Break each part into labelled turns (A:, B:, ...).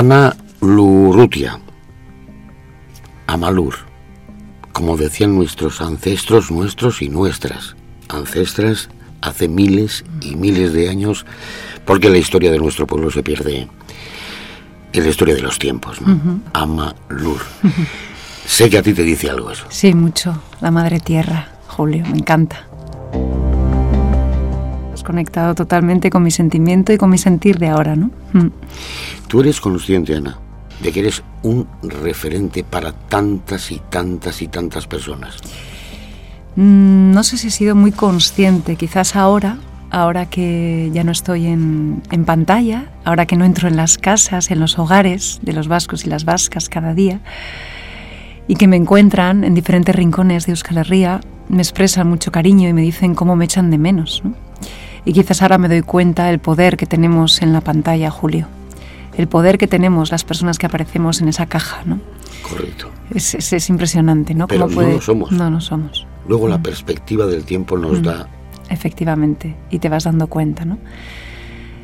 A: Ana Lurutia, Amalur, como decían nuestros ancestros, nuestros y nuestras ancestras hace miles y miles de años, porque la historia de nuestro pueblo se pierde en la historia de los tiempos. ¿no? Amalur. Sé que a ti te dice algo eso.
B: Sí, mucho. La madre tierra, Julio, me encanta. Conectado totalmente con mi sentimiento y con mi sentir de ahora, ¿no? Mm.
A: Tú eres consciente, Ana, de que eres un referente para tantas y tantas y tantas personas.
B: Mm, no sé si he sido muy consciente, quizás ahora, ahora que ya no estoy en, en, pantalla, ahora que no entro en las casas, en los hogares de los vascos y las vascas cada día, y que me encuentran en diferentes rincones de Euskal Herria, me expresan mucho cariño y me dicen cómo me echan de menos. ¿no? Y quizás ahora me doy cuenta del poder que tenemos en la pantalla, Julio. El poder que tenemos las personas que aparecemos en esa caja, ¿no?
A: Correcto.
B: Es, es, es impresionante, ¿no?
A: Pero
B: ¿Cómo puede...
A: no lo somos.
B: No, no somos.
A: Luego la perspectiva del tiempo nos
B: Mm.
A: da...
B: Efectivamente, y te vas dando cuenta, ¿no?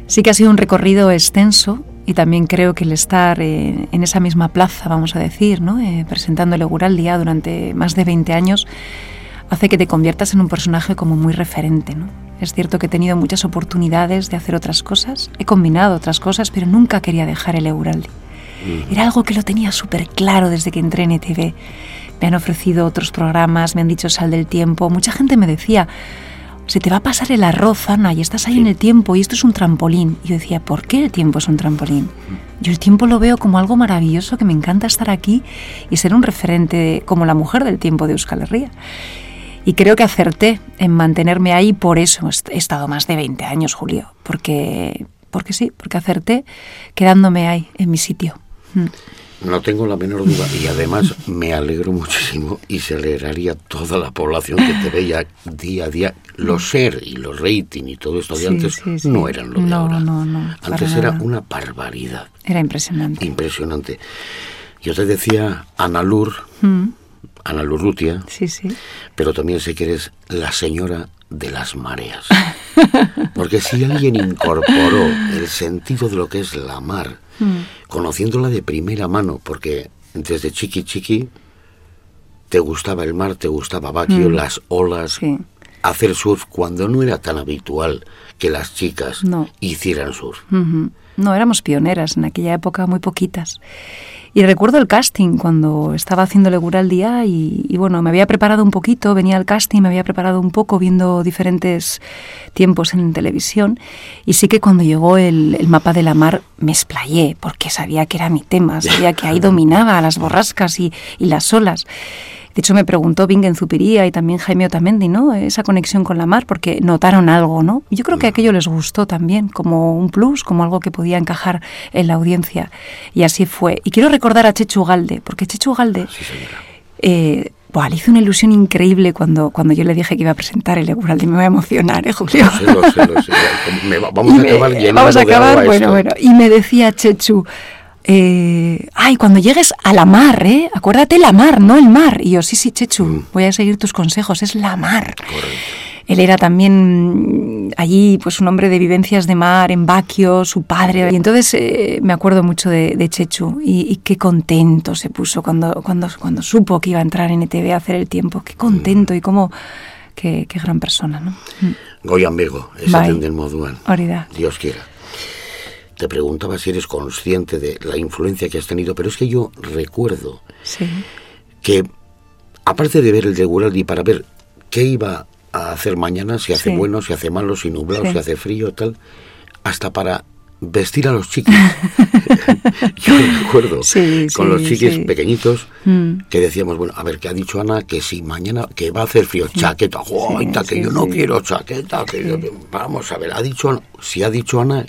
B: Sí que ha sido un recorrido extenso y también creo que el estar eh, en esa misma plaza, vamos a decir, ¿no? Eh, presentando el Eguraldia durante más de 20 años, hace que te conviertas en un personaje como muy referente, ¿no? Es cierto que he tenido muchas oportunidades de hacer otras cosas, he combinado otras cosas, pero nunca quería dejar el Euraldi. Era algo que lo tenía súper claro desde que entré en ETV. Me han ofrecido otros programas, me han dicho sal del tiempo. Mucha gente me decía, se te va a pasar el arroz, Ana, y estás ahí en el tiempo y esto es un trampolín. Y yo decía, ¿por qué el tiempo es un trampolín? Yo el tiempo lo veo como algo maravilloso, que me encanta estar aquí y ser un referente como la mujer del tiempo de Euskal Herria. Y creo que acerté en mantenerme ahí, por eso he estado más de 20 años, Julio, porque, porque sí, porque acerté quedándome ahí, en mi sitio. Mm.
A: No tengo la menor duda y además me alegro muchísimo y se alegraría toda la población que te veía día a día. Los ser y los rating y todo esto de
B: Sí,
A: antes
B: sí, sí.
A: no eran lo de
B: No,
A: ahora.
B: no, no, para
A: Antes era
B: nada.
A: una barbaridad
B: Era impresionante.
A: impresionante. Yo te decía Analur,
B: Mm,
A: Analur Rutia,
B: Sí, sí.
A: pero también sé que eres la señora de las mareas. Porque si alguien incorporó el sentido de lo que es la mar,
B: Mm.
A: conociéndola de primera mano, porque desde chiqui chiqui te gustaba el mar, te gustaba Baquio,
B: Mm.
A: las olas,
B: Sí.
A: hacer surf cuando no era tan habitual que las chicas
B: No.
A: hicieran surf.
B: No, éramos pioneras en aquella época, muy poquitas. Y recuerdo el casting cuando estaba haciendo Legura al día y, y bueno, me había preparado un poquito, venía al casting, me había preparado un poco viendo diferentes tiempos en televisión y sí que cuando llegó el, el mapa de la mar me explayé porque sabía que era mi tema, sabía que ahí dominaba las borrascas y, y las olas. De hecho, me preguntó Bingen Zupiría y también Jaime Otamendi, ¿no? Esa conexión con la mar, porque notaron algo, ¿no? Yo creo que aquello les gustó también, como un plus, como algo que podía encajar en la audiencia. Y así fue. Y quiero recordar a Chechu Galde, porque Chechu Galde
A: Sí,
B: eh, buah, le hizo una ilusión increíble cuando, cuando yo le dije que iba a presentar el Eguraldi. Me voy a emocionar, ¿eh, Julio?
A: Lo sé, lo sé, lo sé. Me va- vamos a
B: me-
A: acabar llenando
B: vamos a acabar, bueno,
A: esto.
B: bueno. Y me decía Chechu, eh, ay, cuando llegues a la mar, ¿eh? Acuérdate la mar, no el mar. Y yo, sí, sí, Chechu,
A: Mm.
B: voy a seguir tus consejos, es la mar.
A: Correcto.
B: Él era también mm, allí, pues un hombre de vivencias de mar, en Baquio, su padre. Y entonces eh, me acuerdo mucho de, de Chechu y, y qué contento se puso cuando, cuando, cuando supo que iba a entrar en ETV a hacer el tiempo. Qué contento y cómo, qué, qué gran persona, ¿no? Mm.
A: Goyan Bego, esaten den moduan.
B: Hori da.
A: Dios quiera. Te preguntaba si eres consciente de la influencia que has tenido, pero es que yo recuerdo
B: Sí.
A: que, aparte de ver el de Guraldi para ver qué iba a hacer mañana, si hace
B: Sí.
A: bueno, si hace malo, si nublado,
B: Sí.
A: si hace frío, tal, hasta para vestir a los chiquis. yo recuerdo
B: Sí,
A: con
B: sí,
A: los chiquis
B: sí.
A: pequeñitos
B: Mm.
A: que decíamos, bueno, a ver, ¿qué ha dicho Ana? Que si mañana, que va a hacer frío, chaqueta, joita, que yo no quiero chaqueta, que yo- vamos a ver, ha dicho, si ha dicho Ana,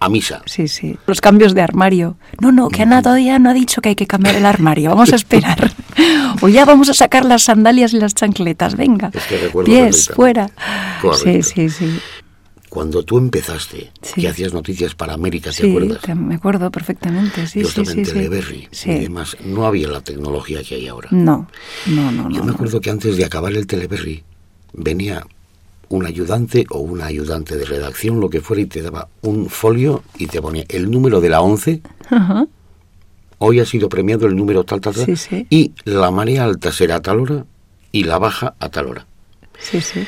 A: a misa.
B: Sí, sí. Los cambios de armario. No, no, que Ana todavía no ha dicho que hay que cambiar el armario. Vamos a esperar. o ya vamos a sacar las sandalias y las chancletas. Venga.
A: Es que recuerdo
B: Pies, fuera.
A: Correcto.
B: Sí, sí, sí.
A: Cuando tú empezaste,
B: Sí.
A: que hacías noticias para América, ¿te
B: Sí,
A: acuerdas?
B: te- me acuerdo perfectamente. Sí,
A: Yo
B: sí, sí. sí.
A: Teleberry
B: Sí.
A: y demás. No había la tecnología que hay ahora.
B: No, no, no, no.
A: Yo me
B: no.
A: acuerdo que antes de acabar el Teleberry venía un ayudante o una ayudante de redacción, lo que fuera, y te daba un folio y te ponía el número de la 11. Hoy ha sido premiado el número tal, tal, tal.
B: Sí, sí.
A: Y la marea alta será a tal hora y la baja a tal hora.
B: Sí, sí.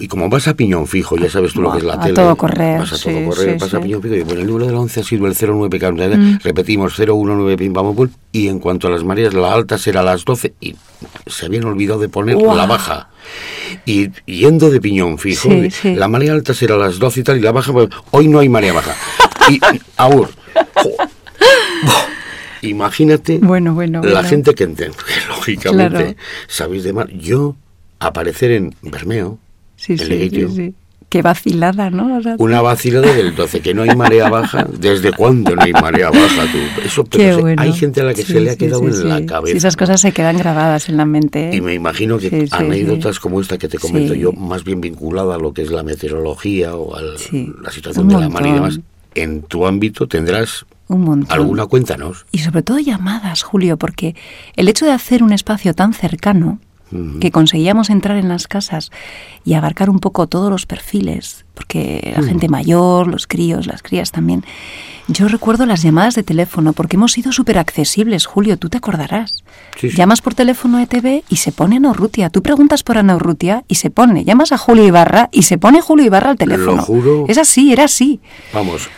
A: Y como vas a piñón fijo, ya sabes tú lo que es la
B: A
A: tele.
B: todo correr,
A: Vas a
B: sí,
A: todo correr,
B: sí,
A: vas a
B: sí.
A: piñón fijo. Y bueno, el número de la 11 ha sido el 09, que
B: Mm.
A: repetimos 019, pim, pam, pum. Y en cuanto a las mareas, la alta será a las 12. Y se habían olvidado de poner la baja. Y yendo de piñón fijo,
B: sí.
A: la marea alta será a las 12 y tal, y la baja, pues, hoy no hay marea baja. Y, jo, imagínate
B: Bueno, bueno,
A: la
B: bueno.
A: gente que entiende, lógicamente
B: Claro.
A: sabéis de mar. Yo, aparecer en Bermeo,
B: Sí, sí, sí, sí. Qué vacilada, ¿no? O sea,
A: una vacilada del 12, que no hay marea baja. ¿Desde cuándo no hay marea baja? Tú? Eso, pero se- hay gente a la que
B: Sí,
A: se le ha quedado en la cabeza.
B: Esas cosas se quedan grabadas en la mente. ¿eh?
A: Y me imagino que anécdotas como esta que te comento yo, más bien vinculada a lo que es la meteorología o a la situación
B: un
A: de la mar y demás, en tu ámbito tendrás
B: Un montón.
A: alguna, cuéntanos.
B: Y sobre todo llamadas, Julio, porque el hecho de hacer un espacio tan cercano, que conseguíamos entrar en las casas y abarcar un poco todos los perfiles, porque la gente mayor, los críos, las crías también. Yo recuerdo las llamadas de teléfono, porque hemos sido súper accesibles, Julio, tú te acordarás.
A: Sí, sí.
B: Llamas por teléfono a ETV y se pone Ana Urrutia. Tú preguntas por Ana Urrutia y se pone. Llamas a Julio Ibarra y se pone Julio Ibarra al teléfono.
A: juro.
B: Es así, era así.
A: Vamos,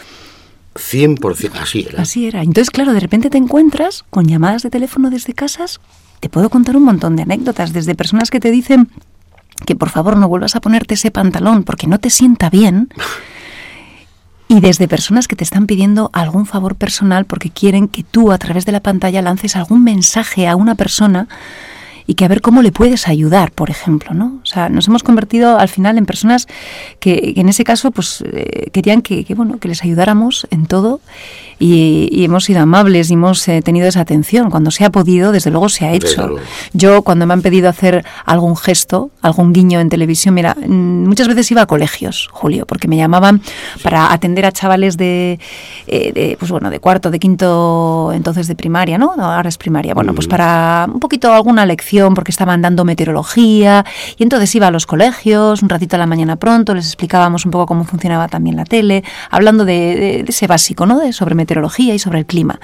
A: 100% así era.
B: Así era. Entonces, claro, de repente te encuentras con llamadas de teléfono desde casas. Te puedo contar un montón de anécdotas, desde personas que te dicen que por favor no vuelvas a ponerte ese pantalón porque no te sienta bien. Y desde personas que te están pidiendo algún favor personal porque quieren que tú a través de la pantalla lances algún mensaje a una persona y que a ver cómo le puedes ayudar, por ejemplo, ¿no? O sea, nos hemos convertido al final en personas que, que en ese caso pues eh, querían que, que, bueno, que les ayudáramos en todo y, y hemos sido amables y hemos eh, tenido esa atención. Cuando se ha podido, desde luego se ha hecho. Yo cuando me han pedido hacer algún gesto, algún guiño en televisión, mira, mm, muchas veces iba a colegios, Julio, porque me llamaban para atender a chavales de, eh, de, pues bueno, de cuarto, de quinto, entonces de primaria, ¿no? No, Ahora es primaria. Bueno, pues para un poquito alguna lección, porque estaban dando meteorología, y entonces iba a los colegios, un ratito a la mañana pronto, les explicábamos un poco cómo funcionaba también la tele, hablando de, de- de ese básico, ¿no? De, sobre meteorología y sobre el clima.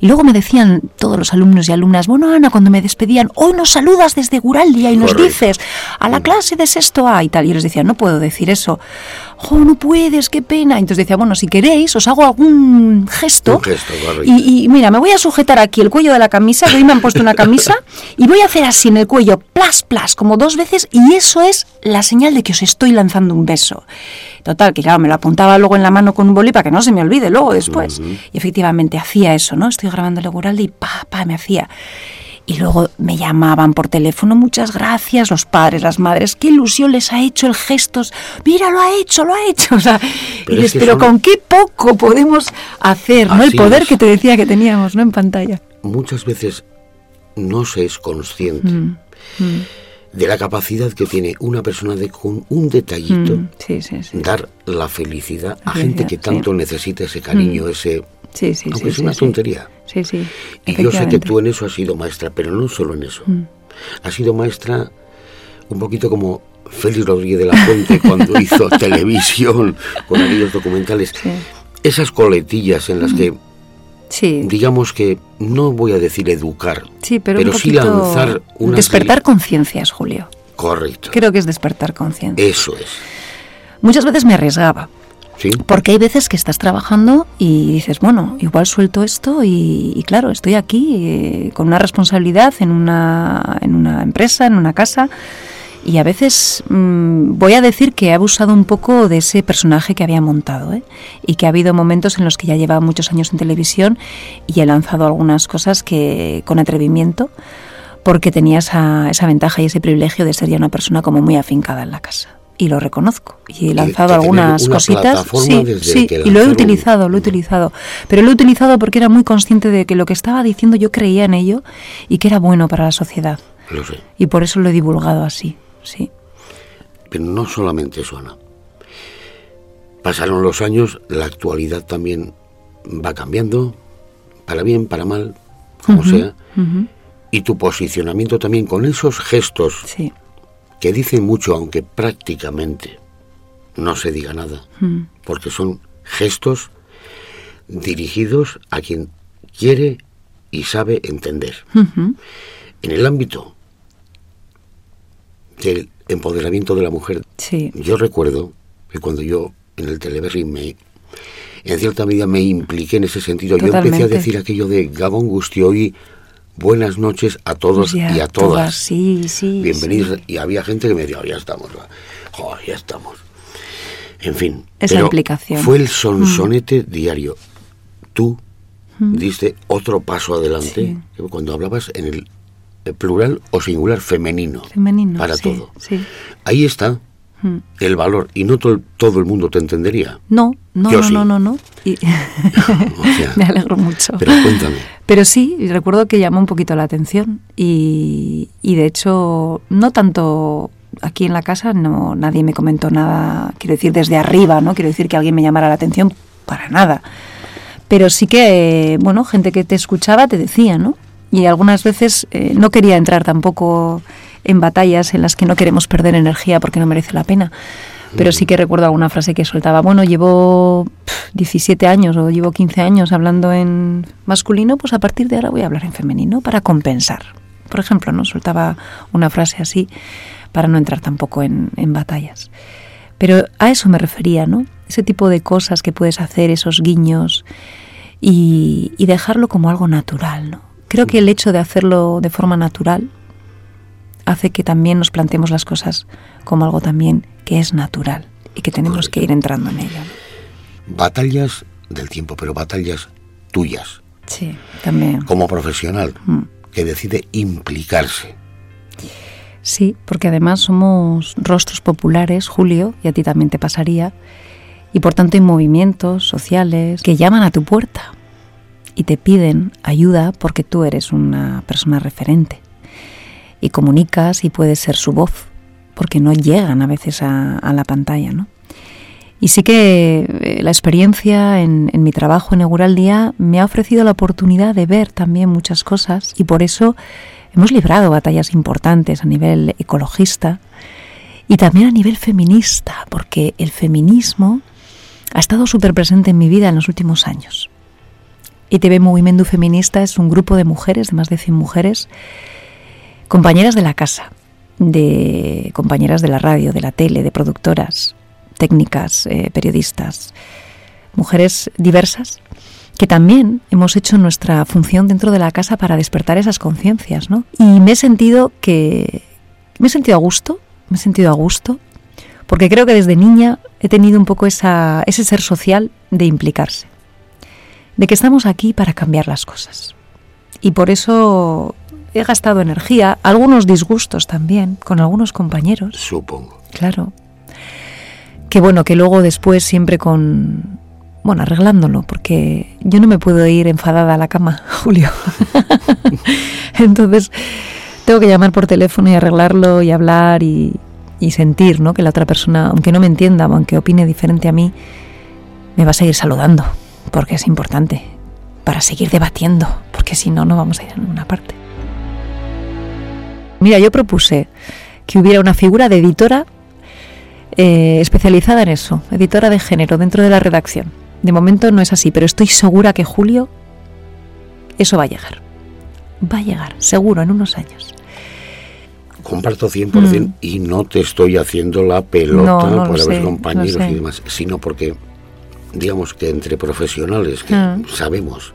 B: Y luego me decían todos los alumnos y alumnas, bueno, Ana, cuando me despedían, hoy nos saludas desde Guraldia y nos
A: Correcto.
B: dices a la clase de sexto A y tal. Y yo les decía, no puedo decir eso. Oh, no puedes, qué pena. Entonces decía, bueno, si queréis, os hago algún gesto.
A: Un gesto,
B: y, y mira, me voy a sujetar aquí el cuello de la camisa, que hoy me han puesto una camisa, y voy a hacer así en el cuello, plas, plas, como dos veces, y eso es la señal de que os estoy lanzando un beso. Total, que claro, me lo apuntaba luego en la mano con un boli para que no se me olvide luego después. Y efectivamente hacía eso, ¿no? Estoy grabando el Guralde y pa, pa, me hacía. Y luego me llamaban por teléfono, muchas gracias, los padres, las madres, qué ilusión les ha hecho el gesto, mira, lo ha hecho, lo ha hecho. O sea, y
A: Pero es
B: dices,
A: que
B: pero
A: son-
B: con qué poco podemos hacer, ¿no? El
A: Así
B: poder
A: es.
B: que te decía que teníamos, ¿no? En pantalla.
A: Muchas veces no se es consciente
B: Mm,
A: de la capacidad que tiene una persona de con un detallito
B: Mm, Sí, sí, sí.
A: dar la felicidad a gente que.
B: Mm.
A: tanto necesita ese cariño, ese...
B: Sí, sí,
A: aunque es una tontería.
B: Sí, sí.
A: Y yo sé que.
B: Mm.
A: tú en eso has sido maestra, pero no solo en eso. Has sido maestra un poquito como Félix Rodríguez de la Fuente cuando hizo televisión con aquellos documentales. Esas coletillas en las que,
B: Sí,
A: digamos que, no voy a decir educar,
B: sí, pero, un
A: sí lanzar una
B: Despertar conciencias, Julio.
A: Correcto.
B: Creo que es despertar conciencias.
A: Eso es.
B: Muchas veces me arriesgaba.
A: ¿Sí?
B: Porque hay veces que estás trabajando y dices, bueno, igual suelto esto y, y claro, estoy aquí eh, con una responsabilidad en una, en una empresa, en una casa. Y a veces mm, voy a decir que he abusado un poco de ese personaje que había montado. ¿eh? Y que ha habido momentos en los que ya llevaba muchos años en televisión y he lanzado algunas cosas que con atrevimiento porque tenía esa, esa ventaja y ese privilegio de ser ya una persona como muy afincada en la casa. Y lo reconozco. Y he lanzado algunas
A: una
B: cositas. Sí, sí, y lo he utilizado, lo he utilizado. Pero lo he utilizado porque era muy consciente de que lo que estaba diciendo yo creía en ello y que era bueno para la sociedad.
A: Lo sé.
B: Y por eso lo he divulgado así, sí.
A: Pero no solamente eso, Ana. Pasaron los años, la actualidad también va cambiando, para bien, para mal, como sea. Y tu posicionamiento también con esos gestos
B: Sí,
A: que dicen mucho, aunque prácticamente no se diga nada,
B: Mm.
A: porque son gestos dirigidos a quien quiere y sabe entender. En el ámbito del empoderamiento de la mujer,
B: Sí.
A: yo recuerdo que cuando yo en el Teleberry me, en cierta medida me impliqué en ese sentido, yo empecé a
B: Totalmente.
A: decir aquello de Gabón Gustioy, buenas noches a todos
B: Ya,
A: y a todas.
B: Sí, sí.
A: Bienvenidos. Y había gente que me decía, "Oh, ya estamos. Joder, ya estamos. En fin.
B: Esa
A: pero
B: implicación.
A: Fue el sonsonete diario. Tú diste otro paso adelante cuando hablabas en el plural o singular femenino.
B: Femenino.
A: Para
B: sí,
A: todo.
B: Sí.
A: Ahí está
B: Mm.
A: el valor. Y no to- todo el mundo te entendería.
B: No, no,
A: Yo
B: no,
A: sí.
B: no, no, no. Y-
A: O sea,
B: Me alegro mucho.
A: pero cuéntame.
B: Pero sí, recuerdo que llamó un poquito la atención y, y de hecho no tanto aquí en la casa, no nadie me comentó nada, quiero decir desde arriba, no quiero decir que alguien me llamara la atención para nada. Pero sí que, eh, bueno, gente que te escuchaba te decía, ¿no? Y algunas veces eh, no quería entrar tampoco en batallas en las que no queremos perder energía porque no merece la pena. Pero sí que recuerdo alguna frase que soltaba, bueno, llevo pf, 17 años o llevo 15 años hablando en masculino, pues a partir de ahora voy a hablar en femenino para compensar. Por ejemplo, ¿no? Soltaba una frase así para no entrar tampoco en, en batallas. Pero a eso me refería, ¿no? Ese tipo de cosas que puedes hacer, esos guiños y, y dejarlo como algo natural, ¿no? Creo que el hecho de hacerlo de forma natural hace que también nos planteemos las cosas como algo también que es natural y que tenemos que ir entrando en ello.
A: Batallas del tiempo, pero batallas tuyas,
B: Sí, también.
A: como profesional,
B: Mm.
A: que decide implicarse.
B: Sí, porque además somos rostros populares, Julio, y a ti también te pasaría, y por tanto hay movimientos sociales que llaman a tu puerta y te piden ayuda porque tú eres una persona referente y comunicas y puedes ser su voz, porque no llegan a veces a, la pantalla, ¿no? Y sí que eh, la experiencia en, mi trabajo en Egural Día me ha ofrecido la oportunidad de ver también muchas cosas y por eso hemos librado batallas importantes a nivel ecologista y también a nivel feminista, porque el feminismo ha estado súper presente en mi vida en los últimos años. ITV Movimiento Feminista es un grupo de mujeres, de más de 100 mujeres, compañeras de la casa, de compañeras de la radio, de la tele, de productoras, técnicas, eh, periodistas, mujeres diversas que también hemos hecho nuestra función dentro de la casa para despertar esas conciencias, ¿no? Y me he sentido que me he sentido a gusto, me he sentido a gusto, porque creo que desde niña he tenido un poco esa, ese ser social de implicarse, de que estamos aquí para cambiar las cosas. Y por eso he gastado energía, algunos disgustos también, con algunos compañeros,
A: Supongo.
B: Claro. Que bueno, que luego después siempre con... Bueno, arreglándolo, porque yo no me puedo ir enfadada a la cama, Julio. Entonces, tengo que llamar por teléfono y arreglarlo y hablar y, y sentir, ¿no? Que la otra persona, aunque no me entienda o aunque opine diferente a mí, me va a seguir saludando, porque es importante, para seguir debatiendo, porque si no, no vamos a ir a ninguna parte. Mira, yo propuse que hubiera una figura de editora eh, especializada en eso, editora de género dentro de la redacción. De momento no es así, pero estoy segura que Julio eso va a llegar. Va a llegar, seguro, en unos años.
A: Comparto 100% y no te estoy haciendo la pelota
B: Mm. No, no lo
A: por haber
B: sé,
A: compañeros y demás, sino porque, digamos que entre profesionales que
B: Ah.
A: sabemos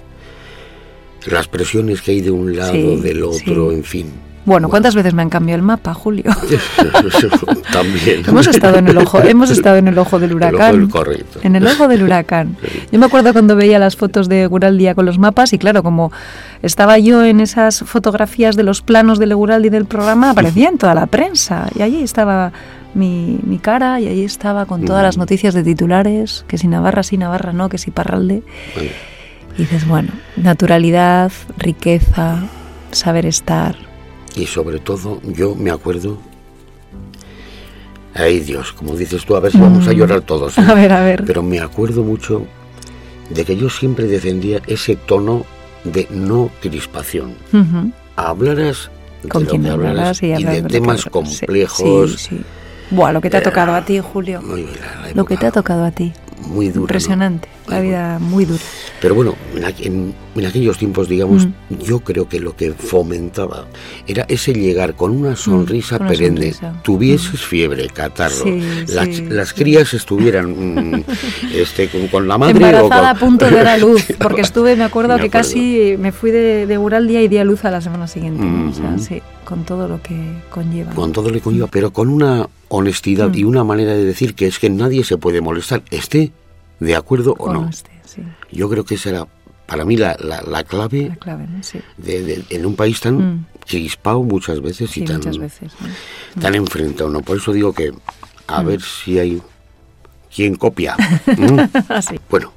A: las presiones que hay de un lado,
B: Sí,
A: del otro,
B: sí.
A: en fin.
B: Bueno, ¿cuántas veces me han cambiado el mapa, Julio?
A: También.
B: hemos estado en el ojo, hemos estado en el ojo del
A: El ojo
B: huracán.
A: del correcto.
B: En el ojo del huracán. Yo me acuerdo cuando veía las fotos de Guraldi con los mapas y claro, como estaba yo en esas fotografías de los planos de Guraldi del programa, aparecía en toda la prensa y allí estaba mi, mi cara y allí estaba con todas las
A: Mm.
B: noticias de titulares, que si Navarra, si Navarra no, que si Parralde. Y dices, bueno, naturalidad, riqueza, saber estar.
A: Y sobre todo, yo me acuerdo. Ay Dios, como dices tú, a ver si vamos a llorar todos. ¿eh?
B: Mm. A ver, a ver.
A: Pero me acuerdo mucho de que yo siempre defendía ese tono de no crispación.
B: Ujú.
A: Hablaras de
B: Con
A: lo
B: quien hablaras y,
A: y de temas
B: hablaras. Sí,
A: complejos,
B: sí, sí. Buah, lo que te ha tocado a ti, Julio. lo que te ha tocado a ti.
A: Muy duro.
B: Impresionante. La vida muy dura.
A: Pero bueno, en, aquellos tiempos, digamos, mm. yo creo que lo que fomentaba era ese llegar con una mm, sonrisa perenne. Tuvieses mm. fiebre, catarro, las, crías estuvieran este, con, la madre.
B: Embarazada a punto de dar luz, porque estuve, me acuerdo, que casi me fui de, de día y di a luz a la semana siguiente. O sea, sí, con todo lo que conlleva.
A: Con todo lo que conlleva, pero con una honestidad y una manera de decir que es que nadie se puede molestar, esté de acuerdo o no. Yo creo que esa era para mí la, la, clave, de, en un país tan mm. crispado muchas veces y tan, tan enfrentado. ¿no? Por eso digo que a mm. ver si hay quien copia. Bueno,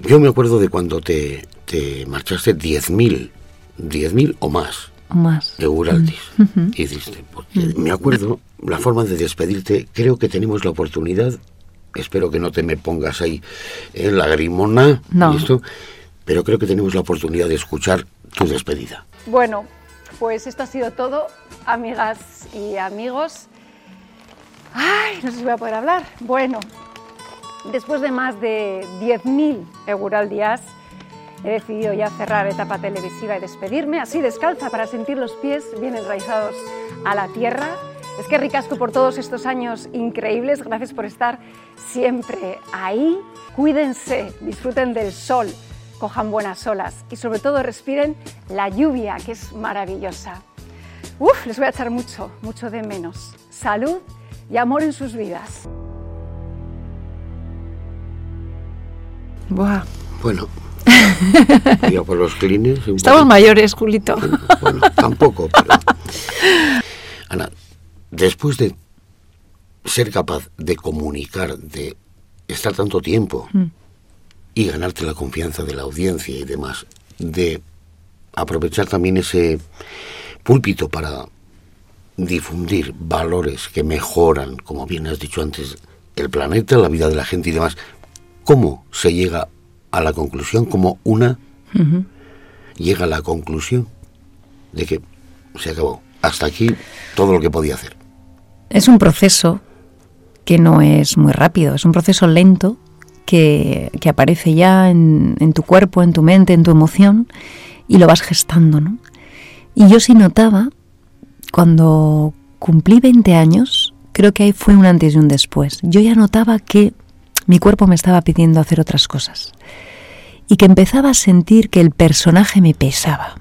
A: yo me acuerdo de cuando te, te marchaste 10.000, 10.000 o más.
B: Más.
A: De Uraldis. Mm. Hiciste. me acuerdo la forma de despedirte. Creo que tenemos la oportunidad espero que no te me pongas ahí en la grimona
B: no.
A: esto, pero creo que tenemos la oportunidad de escuchar tu despedida.
C: Bueno, pues esto ha sido todo, amigas y amigos. Ay, no sé si voy a poder hablar. Bueno, después de más de 10.000 Euraldías, he decidido ya cerrar etapa televisiva y despedirme, así descalza para sentir los pies bien enraizados a la tierra es que ricasco por todos estos años increíbles, gracias por estar siempre ahí. Cuídense, disfruten del sol, cojan buenas olas y sobre todo respiren la lluvia, que es maravillosa. Uf, les voy a echar mucho, mucho de menos. Salud y amor en sus vidas.
B: Buah.
A: Bueno, yo por los clines.
B: Estamos mayores, Julito.
A: Bueno, tampoco, pero. Ana, después de ser capaz de comunicar, de estar tanto tiempo mm. y ganarte la confianza de la audiencia y demás, de aprovechar también ese púlpito para difundir valores que mejoran, como bien has dicho antes, el planeta, la vida de la gente y demás, ¿cómo se llega a la conclusión? Como una llega a la conclusión de que se acabó. Hasta aquí todo lo que podía hacer.
B: Es un proceso que no es muy rápido, es un proceso lento que, aparece ya en, tu cuerpo, en tu mente, en tu emoción y lo vas gestando, ¿no? Y yo sí notaba, cuando cumplí 20 años, creo que ahí fue un antes y un después. Yo ya notaba que mi cuerpo me estaba pidiendo hacer otras cosas y que empezaba a sentir que el personaje me pesaba.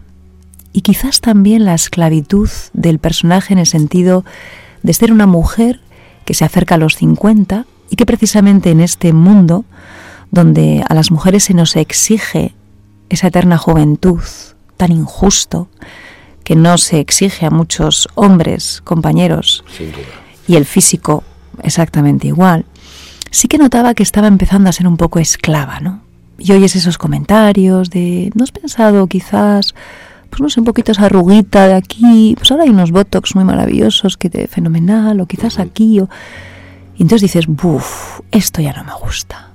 B: Y quizás también la esclavitud del personaje en el sentido de ser una mujer que se acerca a los 50 y que precisamente en este mundo donde a las mujeres se nos exige esa eterna juventud tan injusto que no se exige a muchos hombres, compañeros, y el físico exactamente igual, sí que notaba que estaba empezando a ser un poco esclava, ¿no? Y oyes esos comentarios de, ¿no has pensado quizás pues no sé, un poquito esa arruguita de aquí, pues ahora hay unos botox muy maravillosos que te fenomenal, o quizás aquí, o... y entonces dices, buf, esto ya no me gusta.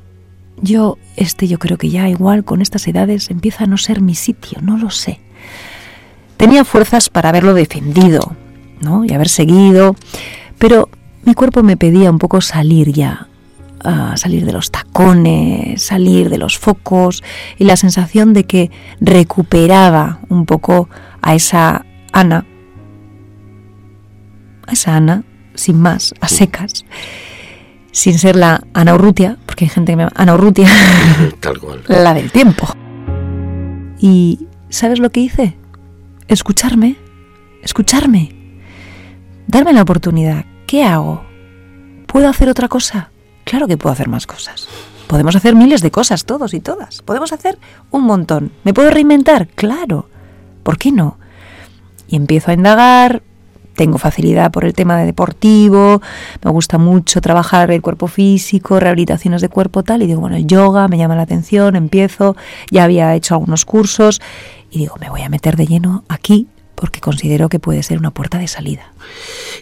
B: Yo, este yo creo que ya igual con estas edades empieza a no ser mi sitio, no lo sé. Tenía fuerzas para haberlo defendido, ¿no? Y haber seguido, pero mi cuerpo me pedía un poco salir ya, salir de los tacones, salir de los focos y la sensación de que recuperaba un poco a esa Ana, a esa Ana, sin más, a secas, sin ser la Ana Urrutia, porque hay gente que me llama Ana Urrutia,
A: Tal cual.
B: la del tiempo. Y ¿sabes lo que hice? Escucharme, escucharme, darme la oportunidad. ¿Qué hago? ¿Puedo hacer otra cosa? Claro que puedo hacer más cosas. Podemos hacer miles de cosas, todos y todas. Podemos hacer un montón. ¿Me puedo reinventar? Claro. ¿Por qué no? Y empiezo a indagar. Tengo facilidad por el tema de deportivo, me gusta mucho trabajar el cuerpo físico, rehabilitaciones de cuerpo tal, y digo, bueno, el yoga me llama la atención, empiezo, ya había hecho algunos cursos, y digo, me voy a meter de lleno aquí porque considero que puede ser una puerta de salida.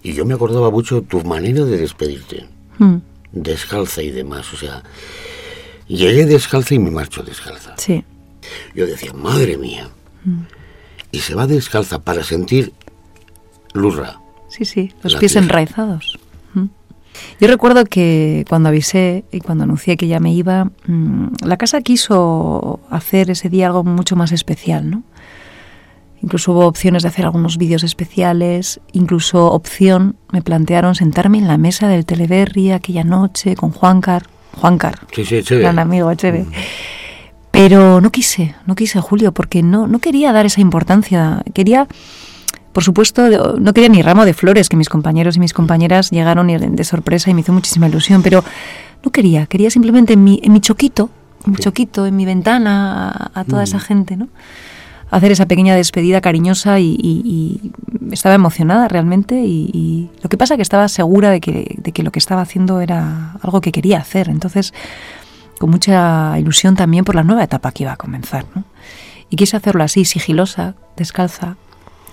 A: Y yo me acordaba mucho tu manera de despedirte. Hmm descalza y demás. O sea, llegué descalza y me marcho descalza.
B: Sí.
A: Yo decía, madre mía. Mm. Y se va descalza para sentir lurra.
B: Sí, sí, los pies enraizados. Yo recuerdo que cuando avisé y cuando anuncié que ya me iba, mm, la casa quiso hacer ese día algo mucho más especial, ¿no? Incluso hubo opciones de hacer algunos vídeos especiales, incluso opción, me plantearon sentarme en la mesa del Teleberry aquella noche con Juancar, Juancar,
A: Sí, sí,
B: gran amigo, chévere. Pero no quise, no quise, Julio, porque no, no quería dar esa importancia. Quería, por supuesto, no quería ni ramo de flores, que mis compañeros y mis compañeras llegaron de sorpresa y me hizo muchísima ilusión, pero no quería, quería simplemente en mi, en mi choquito, en mi choquito, en mi ventana, a, a toda esa gente, ¿no? Hacer esa pequeña despedida cariñosa y, estaba emocionada realmente y, lo que pasa que estaba segura de que, de que lo que estaba haciendo era algo que quería hacer. Entonces, con mucha ilusión también por la nueva etapa que iba a comenzar. Y quise hacerlo así, sigilosa, descalza,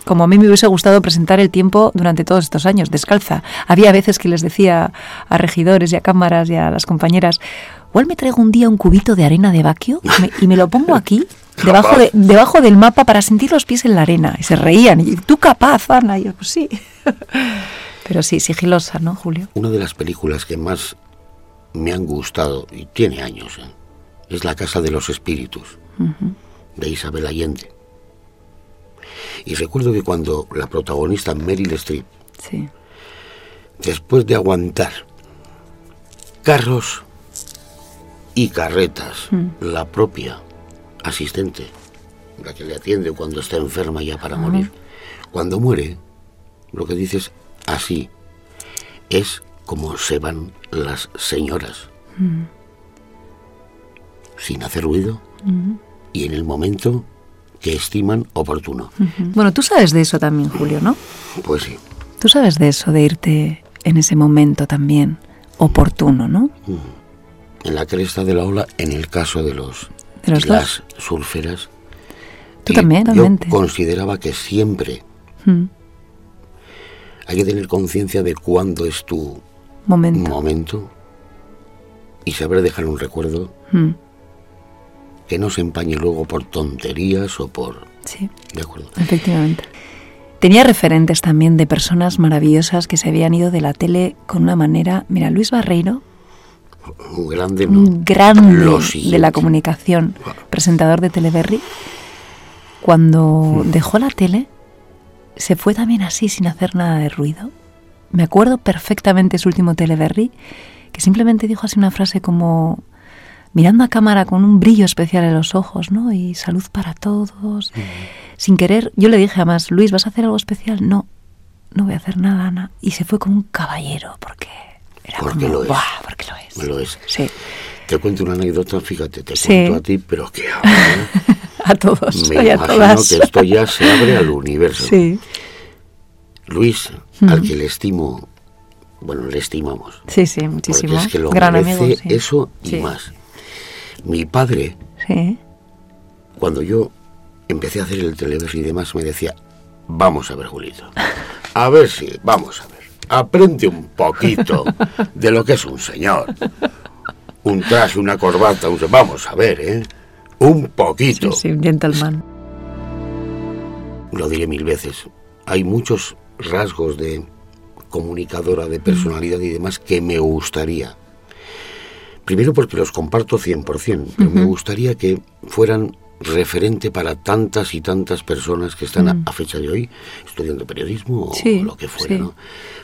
B: como a mí me hubiese gustado presentar el tiempo durante todos estos años, descalza. Había veces que les decía a regidores y a cámaras y a las compañeras, igual me traigo un día un cubito de arena de vaquio y me lo pongo aquí, debajo, de- debajo del mapa para sentir los pies en la arena. Y se reían. Y tú capaz, Ana. Y yo, pues sí. Pero sí, sigilosa, ¿no, Julio?
A: Una de las películas que más me han gustado, y tiene años, ¿eh? es La Casa de los Espíritus, de Isabel Allende. Y recuerdo que cuando la protagonista Meryl Streep,
B: Sí.
A: después de aguantar carros y carretas, la propia asistente, la que le atiende cuando está enferma ya para morir, cuando muere, lo que dices así es como se van las señoras, sin hacer ruido y en el momento que estiman oportuno.
B: Bueno, tú sabes de eso también, Julio, ¿no?
A: Pues sí.
B: Tú sabes de eso, de irte en ese momento también oportuno, ¿no?
A: en la cresta de la ola en el caso de los,
B: De los
A: las surferas.
B: Tú también,
A: Yo
B: realmente.
A: consideraba que siempre
B: Mm,
A: hay que tener conciencia de cuándo es tu
B: Momento.
A: momento y saber dejar un recuerdo
B: Mm,
A: que no se empañe luego por tonterías o por...
B: Sí,
A: ¿De acuerdo?
B: efectivamente. Tenía referentes también de personas maravillosas que se habían ido de la tele con una manera. Mira, Luis Barreiro,
A: Un grande no.
B: un grande de la comunicación, presentador de Teleberry, cuando
A: Hmm.
B: dejó la tele, se fue también así, sin hacer nada de ruido. Me acuerdo perfectamente su último Teleberry, que simplemente dijo así una frase como mirando a cámara con un brillo especial en los ojos, ¿no? Y salud para todos.
A: Hmm.
B: Sin querer, yo le dije además, Luis, ¿vas a hacer algo especial? No, no voy a hacer nada, Ana. Y se fue como un caballero, porque era
A: Porque
B: como,
A: lo es.
B: "Buah, porque lo es.
A: Lo es.
B: Sí,
A: Te cuento una anécdota, fíjate, te
B: Sí.
A: cuento a ti, pero que ahora
B: a todos
A: me
B: y a
A: imagino
B: todas.
A: que esto ya se abre al universo.
B: Sí,
A: Luis, al que le estimo, bueno, le estimamos.
B: sí, sí,
A: Porque
B: muchísimo.
A: es que lo
B: Gran
A: merece
B: amigo, sí.
A: eso y
B: Sí.
A: más. Mi padre,
B: Sí,
A: cuando yo empecé a hacer el televerso y demás, me decía, vamos a ver, Julito, a ver si, vamos a ver, aprende un poquito de lo que es un señor. Un traje, una corbata, un... vamos a ver, ¿eh? Un poquito.
B: sí, un gentleman.
A: Lo diré mil veces. Hay muchos rasgos de comunicadora, de personalidad y demás que me gustaría. Primero porque los comparto 100%, pero me gustaría que fueran referente para tantas y tantas personas que están a- a, fecha de hoy estudiando periodismo o lo que fuera,
B: sí.
A: ¿no?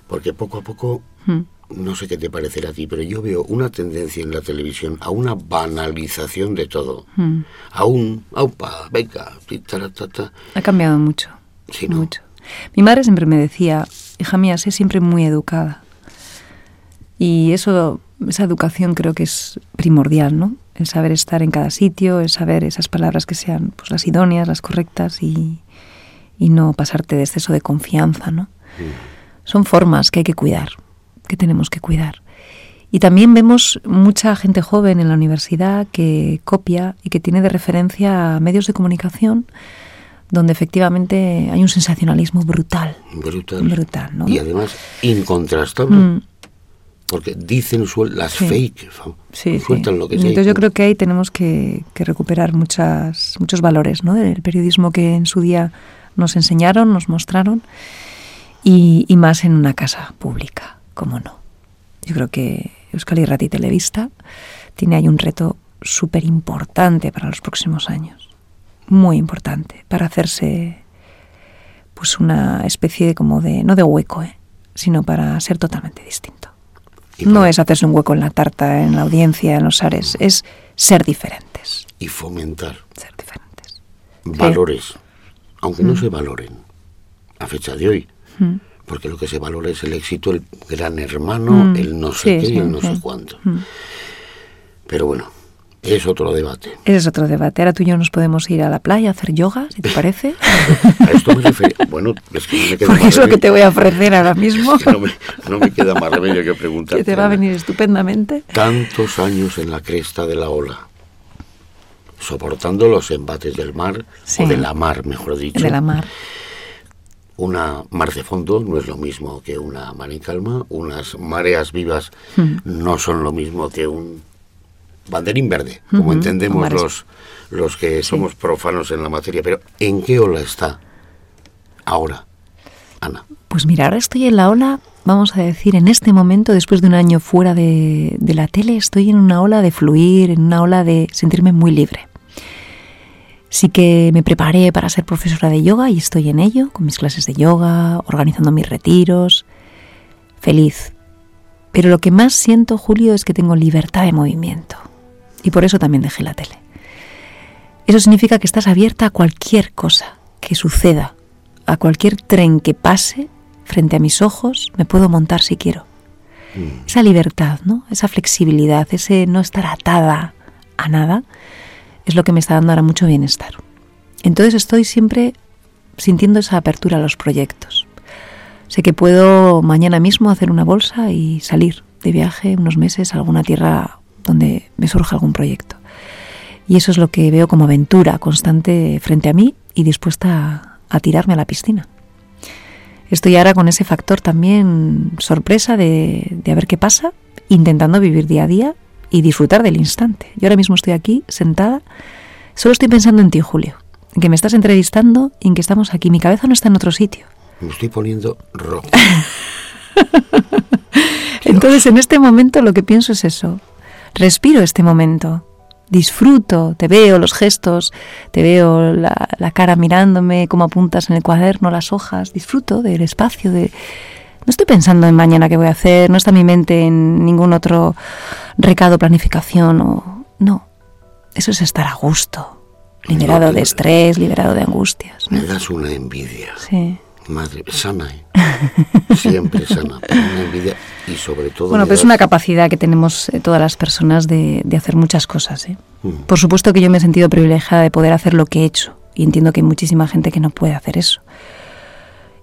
A: Porque poco a poco,
B: Mm.
A: no sé qué te parecerá a ti, pero yo veo una tendencia en la televisión a una banalización de todo.
B: Mm.
A: A un, aupa, venga, taratata.
B: Ha cambiado mucho.
A: Sí, ¿no?
B: Mucho. Mi madre siempre me decía, hija mía, sé siempre muy educada. Y eso, esa educación creo que es primordial, ¿no? El saber estar en cada sitio, el saber esas palabras que sean pues, las idóneas, las correctas y, y no pasarte de exceso de confianza, ¿no? Son formas que hay que cuidar, que tenemos que cuidar. Y también vemos mucha gente joven en la universidad que copia y que tiene de referencia a medios de comunicación donde efectivamente hay un sensacionalismo brutal.
A: Brutal.
B: Brutal, ¿no?
A: Y además incontrastable.
B: Mm,
A: Porque dicen las
B: Sí.
A: fake, fa-
B: sí, sí.
A: sueltan lo que sea.
B: Entonces yo creo que ahí tenemos que, que recuperar muchas, muchos valores ¿no? del periodismo que en su día nos enseñaron, nos mostraron, y, y más en una casa pública, como no. Yo creo que Euskal Irrati Televista tiene ahí un reto súper importante para los próximos años. Muy importante. Para hacerse pues una especie de como de, no de hueco, ¿eh? sino para ser totalmente distinto. No es hacerse un hueco en la tarta, en la audiencia, en los ares, es ser diferentes.
A: Y fomentar.
B: Ser diferentes.
A: Valores, aunque no mm. se valoren a fecha de hoy. Mm. Porque lo que se valora es el éxito, el gran hermano, mm. el no sé qué y el no sé cuánto. Pero bueno, es otro debate.
B: Es otro debate. Ahora tú y yo nos podemos ir a la playa a hacer yoga, si te parece.
A: a esto me refería. Bueno, es que no me queda
B: Porque es lo que te voy a ofrecer ahora mismo.
A: no, me, queda más remedio que preguntar.
B: Que te va a venir estupendamente.
A: Tantos años en la cresta de la ola, soportando los embates del mar, o de la mar, mejor dicho.
B: De la mar.
A: Una mar de fondo no es lo mismo que una mar en calma. Unas mareas vivas hmm. no son lo mismo que un banderín verde, como entendemos los, los que somos profanos en la materia. Pero ¿en qué ola está ahora, Ana?
B: Pues mira, ahora estoy en la ola, vamos a decir, en este momento, después de un año fuera de, de la tele, estoy en una ola de fluir, en una ola de sentirme muy libre. Sí que me preparé para ser profesora de yoga y estoy en ello, con mis clases de yoga, organizando mis retiros. Feliz. Pero lo que más siento, Julio, es que tengo libertad de movimiento y por eso también dejé la tele. Eso significa que estás abierta a cualquier cosa que suceda, a cualquier tren que pase frente a mis ojos, me puedo montar si quiero. Mm. Esa libertad, ¿no? Esa flexibilidad, ese no estar atada a nada, es lo que me está dando ahora mucho bienestar. Entonces estoy siempre sintiendo esa apertura a los proyectos. Sé que puedo mañana mismo hacer una bolsa y salir de viaje unos meses a alguna tierra donde me surja algún proyecto. Y eso es lo que veo como aventura constante frente a mí y dispuesta a, tirarme a la piscina. Estoy ahora con ese factor también sorpresa de, de a ver qué pasa, intentando vivir día a día y disfrutar del instante. Yo ahora mismo estoy aquí sentada, solo estoy pensando en ti, Julio, en que me estás entrevistando y en que estamos aquí. Mi cabeza no está en otro sitio.
A: Me estoy poniendo rojo.
B: Entonces, en este momento lo que pienso es eso, respiro este momento, disfruto, te veo los gestos, te veo la, cara mirándome, cómo apuntas en el cuaderno las hojas, disfruto del espacio, de... No estoy pensando en mañana qué voy a hacer, no está mi mente en ningún otro recado, planificación o... No, eso es estar a gusto, liberado de estrés, liberado de angustias.
A: Me das una envidia.
B: Sí.
A: Madre, sana, ¿eh? siempre sana, una envidia y sobre todo...
B: Bueno, pero es una capacidad que tenemos eh, todas las personas de, hacer muchas cosas. ¿eh? Mm. Por supuesto que yo me he sentido privilegiada de poder hacer lo que he hecho y entiendo que hay muchísima gente que no puede hacer eso.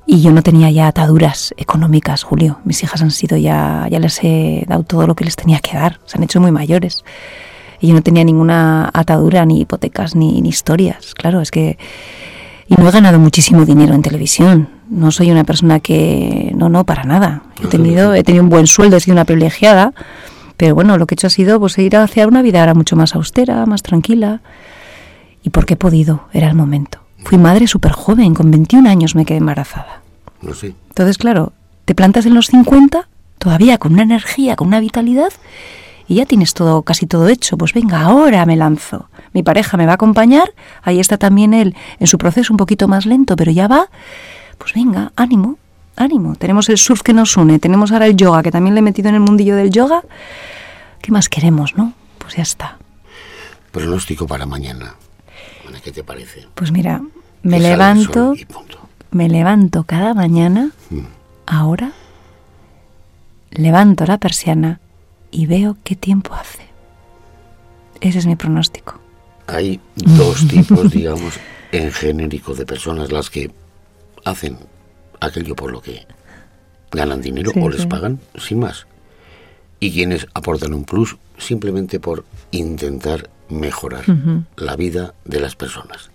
B: Y yo no tenía ya ataduras económicas, Julio. Mis hijas han sido ya, ya les he dado todo lo que les tenía que dar. Se han hecho muy mayores. Y yo no tenía ninguna atadura, ni hipotecas, ni, ni historias. Claro, es que y no he ganado muchísimo dinero en televisión. No soy una persona que... No, no, para nada. He tenido, he tenido un buen sueldo, he sido una privilegiada. Pero bueno, lo que he hecho ha sido pues, ir hacia una vida ahora mucho más austera, más tranquila. Y porque he podido, era el momento. Fui madre súper joven, con 21 años me quedé embarazada.
A: No sé.
B: Entonces, claro, te plantas en los 50, todavía con una energía, con una vitalidad, y ya tienes todo, casi todo hecho. Pues venga, ahora me lanzo mi pareja me va a acompañar, ahí está también él en su proceso un poquito más lento, pero ya va, pues venga, ánimo, ánimo. Tenemos el surf que nos une, tenemos ahora el yoga, que también le he metido en el mundillo del yoga. ¿Qué más queremos, no? Pues ya está.
A: Pronóstico para mañana. ¿Qué te parece?
B: Pues mira, me levanto, me levanto cada mañana, mm. ahora, levanto la persiana y veo qué tiempo hace. Ese es mi pronóstico
A: hay dos tipos, digamos, en genérico de personas, las que hacen aquello por lo que ganan dinero o les pagan, sin más. Y quienes aportan un plus simplemente por intentar mejorar la vida de las personas.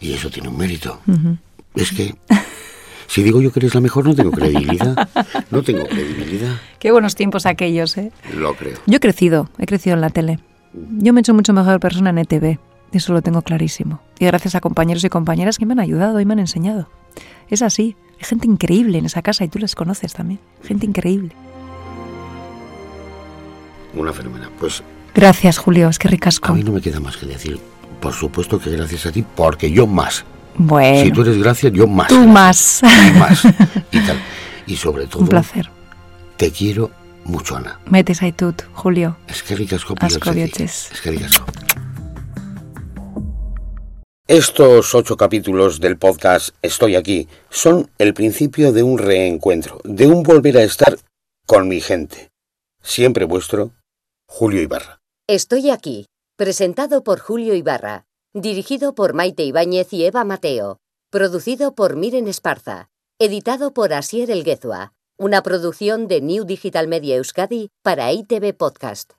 A: Y eso tiene un mérito. Es que si digo yo que eres la mejor, no tengo credibilidad. No tengo credibilidad.
B: Qué buenos tiempos aquellos, ¿eh?
A: Lo creo.
B: Yo he crecido, he crecido en la tele. Yo me he hecho mucho mejor persona en ETV, eso lo tengo clarísimo. Y gracias a compañeros y compañeras que me han ayudado y me han enseñado. Es así, hay gente increíble en esa casa y tú les conoces también, gente increíble.
A: una fenómena. Pues
B: Gracias, Julio, es que ricasco.
A: a mí no me queda más que decir, por supuesto que gracias a ti, porque yo más.
B: Bueno,
A: Si tú eres gracias, yo más.
B: tú más.
A: Y más. Y tal. Y sobre todo,
B: Un placer.
A: te quiero mucho, Ana.
B: Metes aitut, Julio.
A: Es que ricasco
B: Asko
A: ricasco. Estos ocho capítulos del podcast Estoy aquí son el principio de un reencuentro, de un volver a estar con mi gente. Siempre vuestro, Julio Ibarra.
D: Estoy aquí, presentado por Julio Ibarra, dirigido por Maite Ibáñez y Eva Mateo, producido por Miren Esparza, editado por Asier Elguezua, una producción de New Digital Media Euskadi para ITV Podcast.